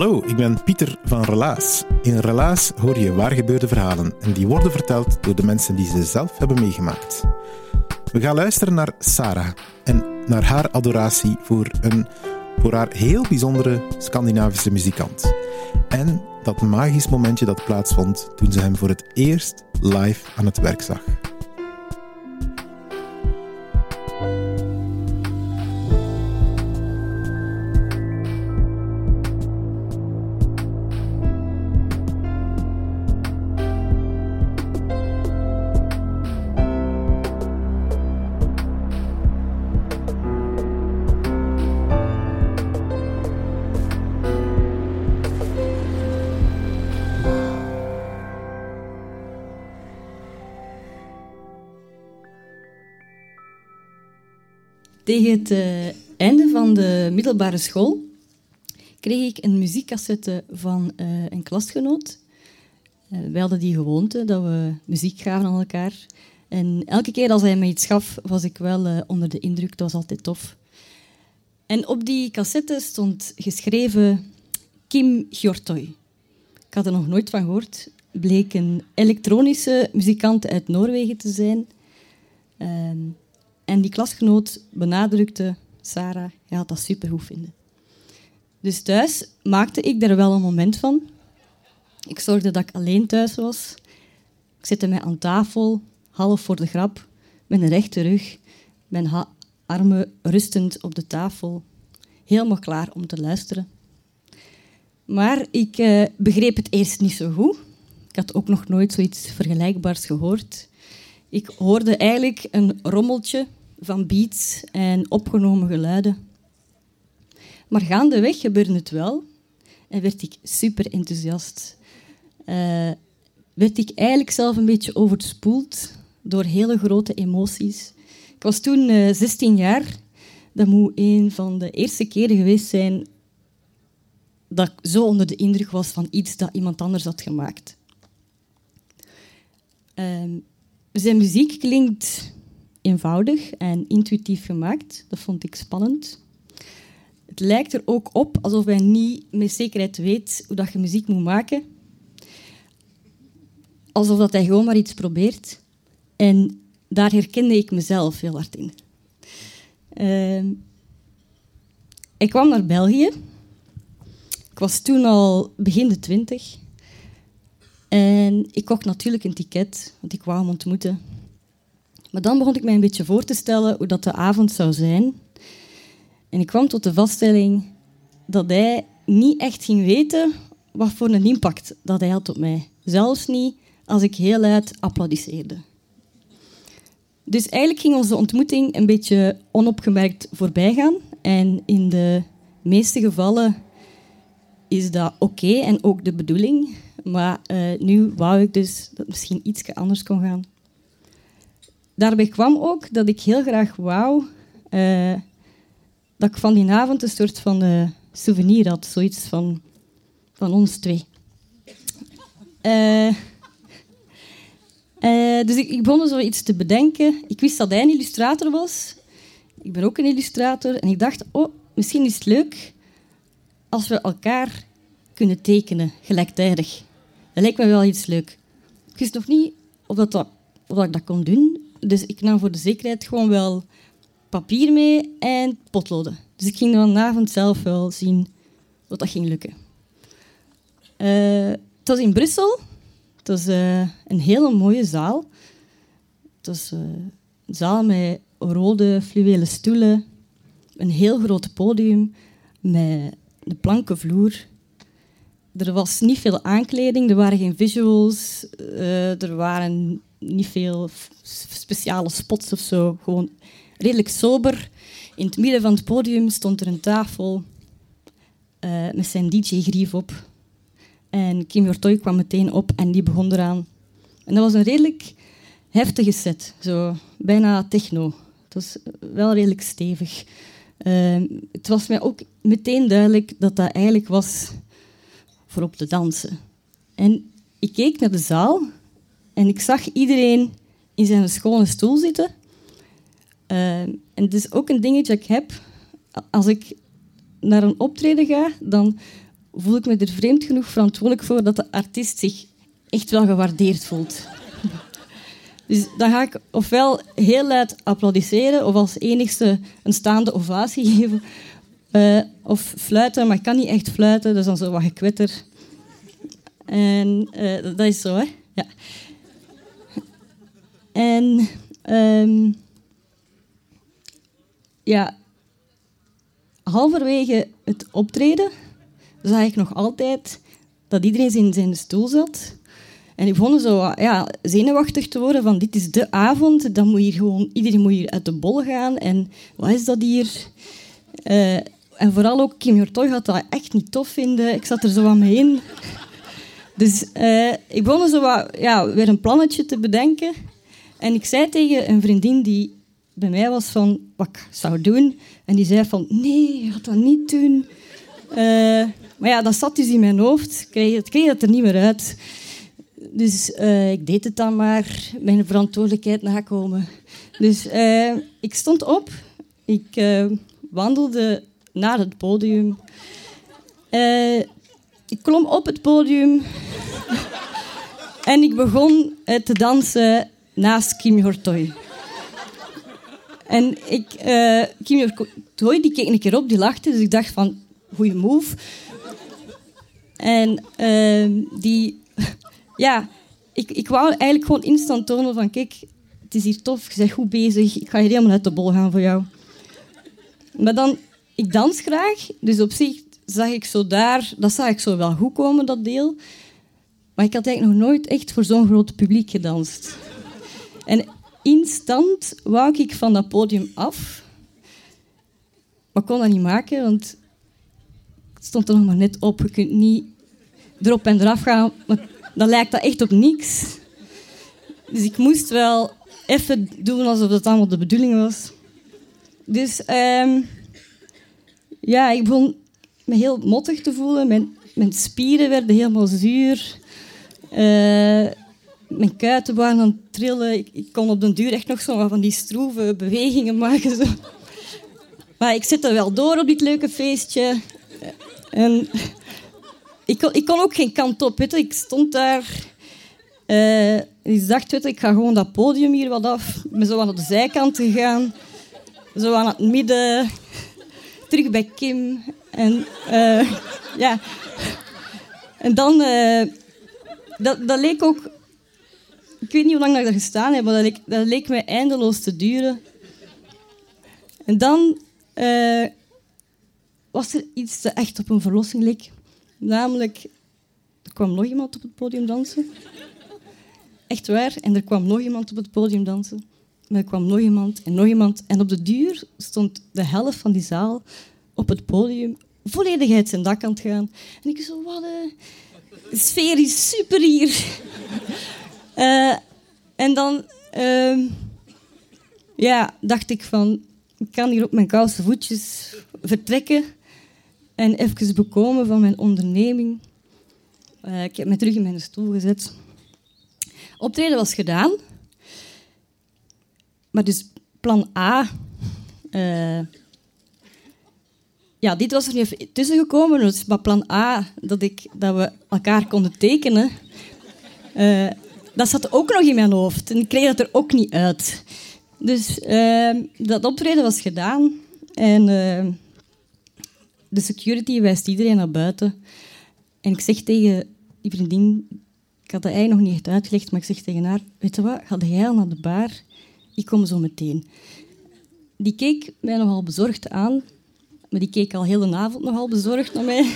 Hallo, ik ben Pieter van Relaas. In Relaas hoor je waar gebeurde verhalen en die worden verteld door de mensen die ze zelf hebben meegemaakt. We gaan luisteren naar Sarah en naar haar adoratie voor een voor haar heel bijzondere Scandinavische muzikant. En dat magisch momentje dat plaatsvond toen ze hem voor het eerst live aan het werk zag. Tegen het uh, einde van de middelbare school kreeg ik een muziekcassette van uh, een klasgenoot. Uh, wij hadden die gewoonte dat we muziek gaven aan elkaar. En elke keer als hij me iets gaf, was ik wel onder de indruk. Dat was altijd tof. En op die cassette stond geschreven Kim Hjortoy. Ik had er nog nooit van gehoord. Bleek een elektronische muzikant uit Noorwegen te zijn. Ehm, en die klasgenoot benadrukte, Sarah, je had dat supergoed vinden. Dus thuis maakte ik er wel een moment van. Ik zorgde dat ik alleen thuis was. Ik zette mij aan tafel, half voor de grap, met een rechte rug, mijn armen rustend op de tafel, helemaal klaar om te luisteren. Maar ik eh, begreep het eerst niet zo goed. Ik had ook nog nooit zoiets vergelijkbaars gehoord. Ik hoorde eigenlijk een rommeltje van beats en opgenomen geluiden. Maar gaandeweg gebeurde het wel en werd ik super enthousiast. Uh, werd ik eigenlijk zelf een beetje overspoeld door hele grote emoties. Ik was toen uh, eh, 16 jaar. Dat moet een van de eerste keren geweest zijn dat ik zo onder de indruk was van iets dat iemand anders had gemaakt. Uh, zijn muziek klinkt eenvoudig en intuïtief gemaakt. Dat vond ik spannend. Het lijkt er ook op alsof hij niet met zekerheid weet hoe dat je muziek moet maken. Alsof dat hij gewoon maar iets probeert. En daar herkende ik mezelf heel hard in. Uh, ik kwam naar België. Ik was toen al begin de twintig. En ik kocht natuurlijk een ticket, want ik wou hem ontmoeten. Maar dan begon ik mij een beetje voor te stellen hoe dat de avond zou zijn. En ik kwam tot de vaststelling dat hij niet echt ging weten wat voor een impact dat hij had op mij. Zelfs niet als ik heel luid applaudisseerde. Dus eigenlijk ging onze ontmoeting een beetje onopgemerkt voorbij gaan. En in de meeste gevallen is dat oké en ook de bedoeling. Maar uh, nu wou ik dus dat het misschien iets anders kon gaan daarbij kwam ook dat ik heel graag wou uh, dat ik van die avond een soort van uh, souvenir had. Zoiets van, van ons twee. Uh, dus ik, ik begon zoiets te bedenken. Ik wist dat hij een illustrator was. Ik ben ook een illustrator. En ik dacht, oh, misschien is het leuk als we elkaar kunnen tekenen, gelijktijdig. Dat lijkt me wel iets leuk. Ik wist nog niet of, dat, of ik dat kon doen. Dus ik nam voor de zekerheid gewoon wel papier mee en potloden. Dus ik ging vanavond zelf wel zien wat dat ging lukken. Uh, het was in Brussel. Het was uh, een hele mooie zaal. Het was uh, een zaal met rode fluwelen stoelen, een heel groot podium met een planken vloer. Er was niet veel aankleding, er waren geen visuals, er waren niet veel speciale spots of zo. Gewoon redelijk sober. In het midden van het podium stond er een tafel uh, met zijn DJ-grief op. En Kim Jortoy kwam meteen op en die begon eraan. En dat was een redelijk heftige set, zo bijna techno. Het was wel redelijk stevig. Uh, het was mij ook meteen duidelijk dat dat eigenlijk was voor op te dansen. En ik keek naar de zaal en ik zag iedereen in zijn schone stoel zitten. Uh, en het is ook een dingetje dat ik heb. Als ik naar een optreden ga, dan voel ik me er vreemd genoeg verantwoordelijk voor dat de artiest zich echt wel gewaardeerd voelt. Dus dan ga ik ofwel heel luid applaudisseren of als enigste een staande ovatie geven. Uh, of fluiten, maar ik kan niet echt fluiten, dus dan zo wat gekwetter. En uh, dat is zo, hè. Ja. En um, ja, halverwege het optreden zag ik nog altijd dat iedereen in zijn stoel zat. En ik begon zo ja, zenuwachtig te worden van dit is de avond, dan moet hier gewoon, iedereen moet hier uit de bol gaan. En wat is dat hier? Uh, en vooral ook Kim Jortoy had dat echt niet tof vinden. Ik zat er zo aan mee in. Dus uh, ik begon zo ja, weer een plannetje te bedenken. En ik zei tegen een vriendin die bij mij was van wat ik zou doen. En die zei van nee, je gaat dat niet doen. Uh, maar ja, dat zat dus in mijn hoofd. Ik kreeg, het kreeg er niet meer uit. Dus uh, ik deed het dan maar, mijn verantwoordelijkheid nakomen. Dus uh, ik stond op, ik wandelde naar het podium. ik klom op het podium en ik begon te dansen naast Kim Hortoy. En ik, Kim Hortoy die keek een keer op, die lachte, dus ik dacht van, goede move. En die ja, ik, ik wou eigenlijk gewoon instant tonen van kijk, het is hier tof, je bent goed bezig, ik ga hier helemaal uit de bol gaan voor jou. Maar dan, ik dans graag, dus op zich zag ik zo daar, dat zag ik zo wel goed komen, dat deel. Maar ik had eigenlijk nog nooit echt voor zo'n groot publiek gedanst. En instant wou ik van dat podium af. Maar kon dat niet maken, want het stond er nog maar net op. Je kunt niet erop en eraf gaan, dan lijkt dat echt op niks. Dus ik moest wel even doen alsof dat allemaal de bedoeling was. Dus um, ja, ik begon me heel mottig te voelen. Mijn, mijn spieren werden helemaal zuur. Uh, mijn kuiten waren aan het trillen. Ik, ik, kon op den duur echt nog zo van die stroeve bewegingen maken. Zo. Maar ik zit er wel door op dit leuke feestje. En ik kon, ik kon ook geen kant op. Ik stond daar. Uh, ik dacht, weet ik ga gewoon dat podium hier wat af. Ik ben zo aan de zijkant gegaan. Zo aan het midden. Terug bij Kim. En uh, ja. En dan... Uh, dat, dat leek ook... Ik weet niet hoe lang ik daar gestaan heb, maar dat leek, dat leek mij eindeloos te duren. En dan was er iets dat echt op een verlossing leek. Namelijk, er kwam nog iemand op het podium dansen. Echt waar. En er kwam nog iemand op het podium dansen. Maar er kwam nog iemand en nog iemand. En op de duur stond de helft van die zaal op het podium volledig uit zijn dak aan het gaan. En ik zo, wat. De sfeer is super hier. Uh, en dan uh, ja, dacht ik van, ik kan hier op mijn koude voetjes vertrekken en even bekomen van mijn onderneming. Uh, ik heb me terug in mijn stoel gezet. Optreden was gedaan. Maar dus plan A... Uh, ja, dit was er niet even tussen gekomen. Dus, maar plan A, dat, ik, dat we elkaar konden tekenen... Uh, dat zat ook nog in mijn hoofd. En ik kreeg dat er ook niet uit. Dus dat optreden was gedaan. En de security wijst iedereen naar buiten. En ik zeg tegen die vriendin, ik had dat eigenlijk nog niet echt uitgelegd, maar ik zeg tegen haar, weet je wat, ga jij al naar de bar? Ik kom zo meteen. die keek mij nogal bezorgd aan. Maar die keek al heel de avond nogal bezorgd naar mij.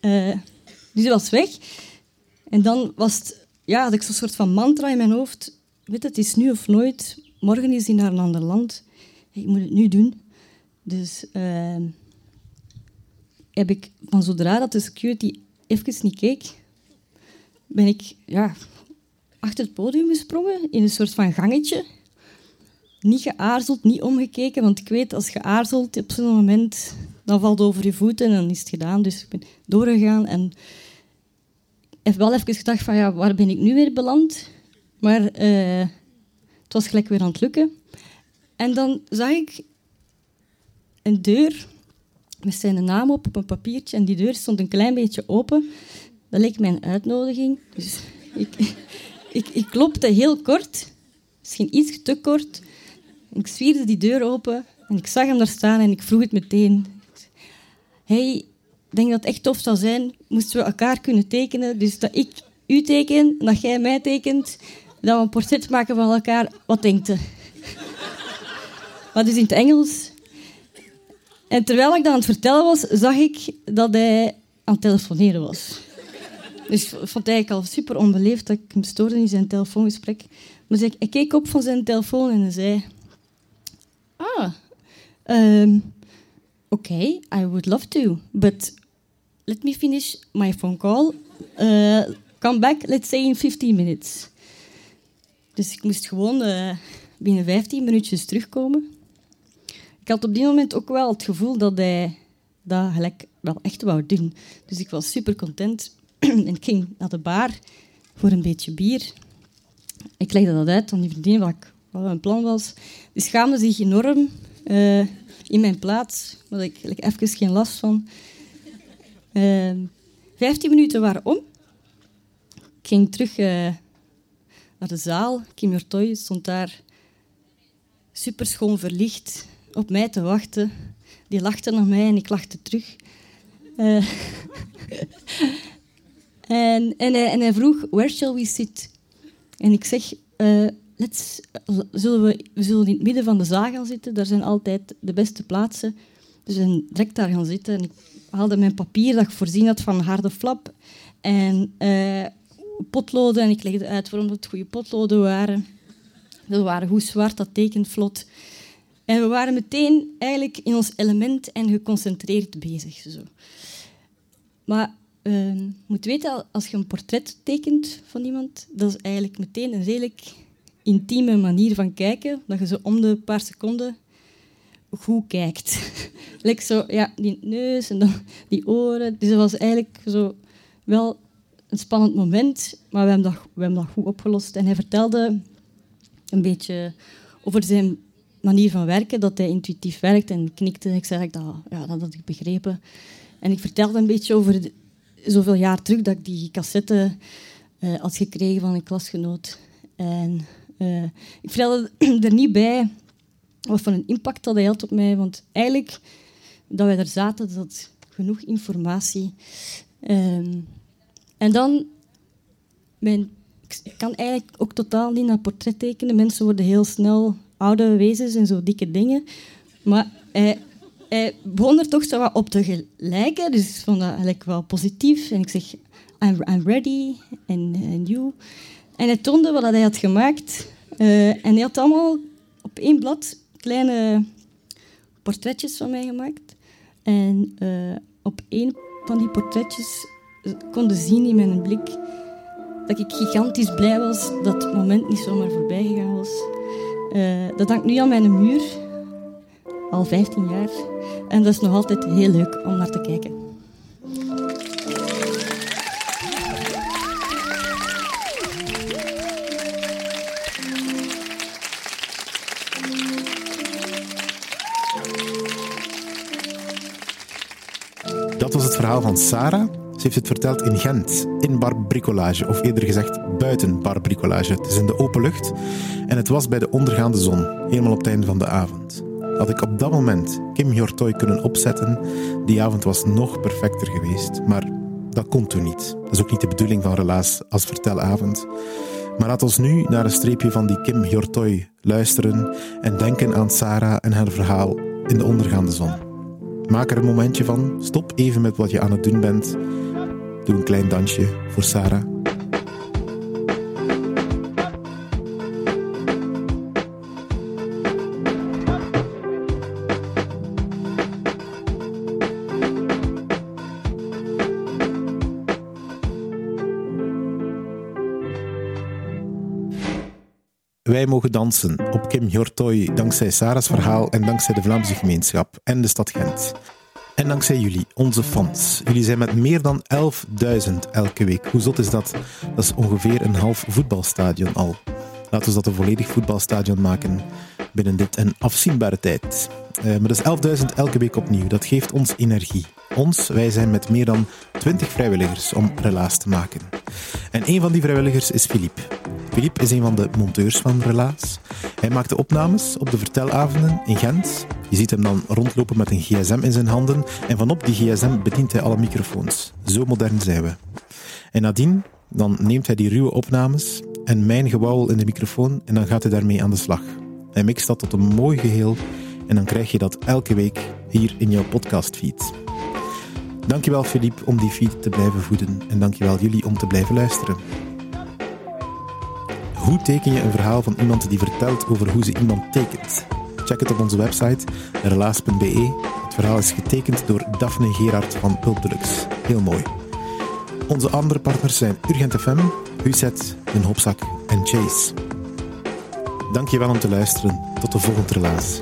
uh, dus die was weg. En dan was het, ja, had ik zo'n soort van mantra in mijn hoofd. Weet het is nu of nooit. Morgen is hij naar een ander land. Ik moet het nu doen. Dus uh, heb ik van zodra dat de security even niet keek, ben ik ja, achter het podium gesprongen in een soort van gangetje. Niet geaarzeld, niet omgekeken, want ik weet als je aarzelt op zo'n moment, dan valt het over je voeten en dan is het gedaan. Dus ik ben doorgegaan en heb wel even gedacht van ja, waar ben ik nu weer beland? Maar uh, het was gelijk weer aan het lukken. En dan zag ik een deur met zijn naam op op een papiertje en die deur stond een klein beetje open. Dat leek mij een uitnodiging. Dus ik, ik, ik klopte heel kort, misschien iets te kort. Ik zwierde die deur open en ik zag hem daar staan en ik vroeg het meteen. Hey, denk dat het echt tof zou zijn, moesten we elkaar kunnen tekenen. Dus dat ik u teken, dat jij mij tekent, dat we een portret maken van elkaar. Wat denkt u? Maar dus in het Engels. En terwijl ik dat aan het vertellen was, zag ik dat hij aan het telefoneren was. Dus ik vond het eigenlijk al super onbeleefd dat ik hem stoorde in zijn telefoongesprek. Maar ik keek op van zijn telefoon en zei... Ah, um, oké, I would love to, but let me finish my phone call. Uh, come back, let's say in 15 minutes. Dus ik moest gewoon uh, binnen 15 minuutjes terugkomen. Ik had op die moment ook wel het gevoel dat hij dat gelijk wel echt wou doen. Dus ik was super content en ging naar de bar voor een beetje bier. Ik legde dat uit aan die vriendin wat, ik, wat mijn plan was. Die schaamde zich enorm uh, in mijn plaats, maar ik had even geen last van. Uh, vijftien minuten waren om. Ik ging terug uh, naar de zaal. Kim Jortoy stond daar super schoon verlicht op mij te wachten. Die lachte naar mij en ik lachte terug. Uh, en, en, hij, en, vroeg, where shall we sit? En ik zeg, uh, let's, zullen we, we zullen in het midden van de zaal gaan zitten. Daar zijn altijd de beste plaatsen. Dus we direct daar gaan zitten. En ik haalde mijn papier dat ik voorzien had van harde flap. En uh, potloden. En ik legde uit waarom het goede potloden waren. Ze waren goed zwart, dat tekent vlot. En we waren meteen eigenlijk in ons element en geconcentreerd bezig. Zo. Maar uh, je moet weten, als je een portret tekent van iemand, dat is eigenlijk meteen een redelijk intieme manier van kijken, dat je zo om de paar seconden goed kijkt. like zo, ja, die neus en dan die oren. Dus dat was eigenlijk zo wel een spannend moment, maar we hebben dat, we hebben dat goed opgelost. En hij vertelde een beetje over zijn manier van werken, dat hij intuïtief werkt en knikte. Ik zei dat, ja, dat had ik begrepen. En ik vertelde een beetje over zoveel jaar terug dat ik die cassette uh, had gekregen van een klasgenoot. En uh, ik vertelde er niet bij wat voor een impact dat hij had op mij, want eigenlijk, dat wij daar zaten, dat genoeg informatie. Um, en dan, ik kan eigenlijk ook totaal niet naar portret tekenen. Mensen worden heel snel oude wezens en zo dikke dingen. Maar hij, hij begon er toch zo wat op te lijken, dus ik vond dat eigenlijk wel positief. En ik zeg, I'm, ready, and, and. En hij toonde wat hij had gemaakt. Uh, en hij had allemaal op één blad kleine portretjes van mij gemaakt. En uh, op één van die portretjes konden zien in mijn blik dat ik gigantisch blij was dat het moment niet zomaar voorbij gegaan was. Uh, dat hangt nu aan mijn muur, al 15 jaar. En dat is nog altijd heel leuk om naar te kijken. Dat was het verhaal van Sarah. Ze heeft het verteld in Gent, in bar bricolage, of eerder gezegd buiten bar bricolage. Het is in de open lucht en het was bij de ondergaande zon, helemaal op het einde van de avond. Had ik op dat moment Kim Hjortoy kunnen opzetten, die avond was nog perfecter geweest. Maar dat kon toen niet. Dat is ook niet de bedoeling van Relaas als vertelavond. Maar laat ons nu naar een streepje van die Kim Hjortoy luisteren en denken aan Sarah en haar verhaal in de ondergaande zon. Maak er een momentje van, stop even met wat je aan het doen bent. Doe een klein dansje voor Sarah. Wij mogen dansen op Kim Hjortoy dankzij Sarah's verhaal en dankzij de Vlaamse gemeenschap en de stad Gent. En dankzij jullie, onze fans. Jullie zijn met meer dan 11.000 elke week. Hoe zot is dat? Dat is ongeveer een half voetbalstadion al. Laten we dat een volledig voetbalstadion maken binnen dit een afzienbare tijd. Uh, maar dat is 11.000 elke week opnieuw. Dat geeft ons energie. Ons, wij zijn met meer dan 20 vrijwilligers om relaas te maken. En een van die vrijwilligers is Philippe. Philippe is een van de monteurs van Relaas. Hij maakt de opnames op de vertelavonden in Gent. Je ziet hem dan rondlopen met een gsm in zijn handen en vanop die gsm bedient hij alle microfoons. Zo modern zijn we. En nadien dan neemt hij die ruwe opnames en mijn gewauwel in de microfoon en dan gaat hij daarmee aan de slag. Hij mixt dat tot een mooi geheel en dan krijg je dat elke week hier in jouw podcastfeed. Dankjewel Philippe om die feed te blijven voeden en dankjewel jullie om te blijven luisteren. Hoe teken je een verhaal van iemand die vertelt over hoe ze iemand tekent? Check het op onze website relaas.be. Het verhaal is getekend door Daphne Gerard van Pulp Deluxe. Heel mooi. Onze andere partners zijn Urgent FM, Huset, Den Hopzak en Chase. Dank je wel om te luisteren. Tot de volgende relaas.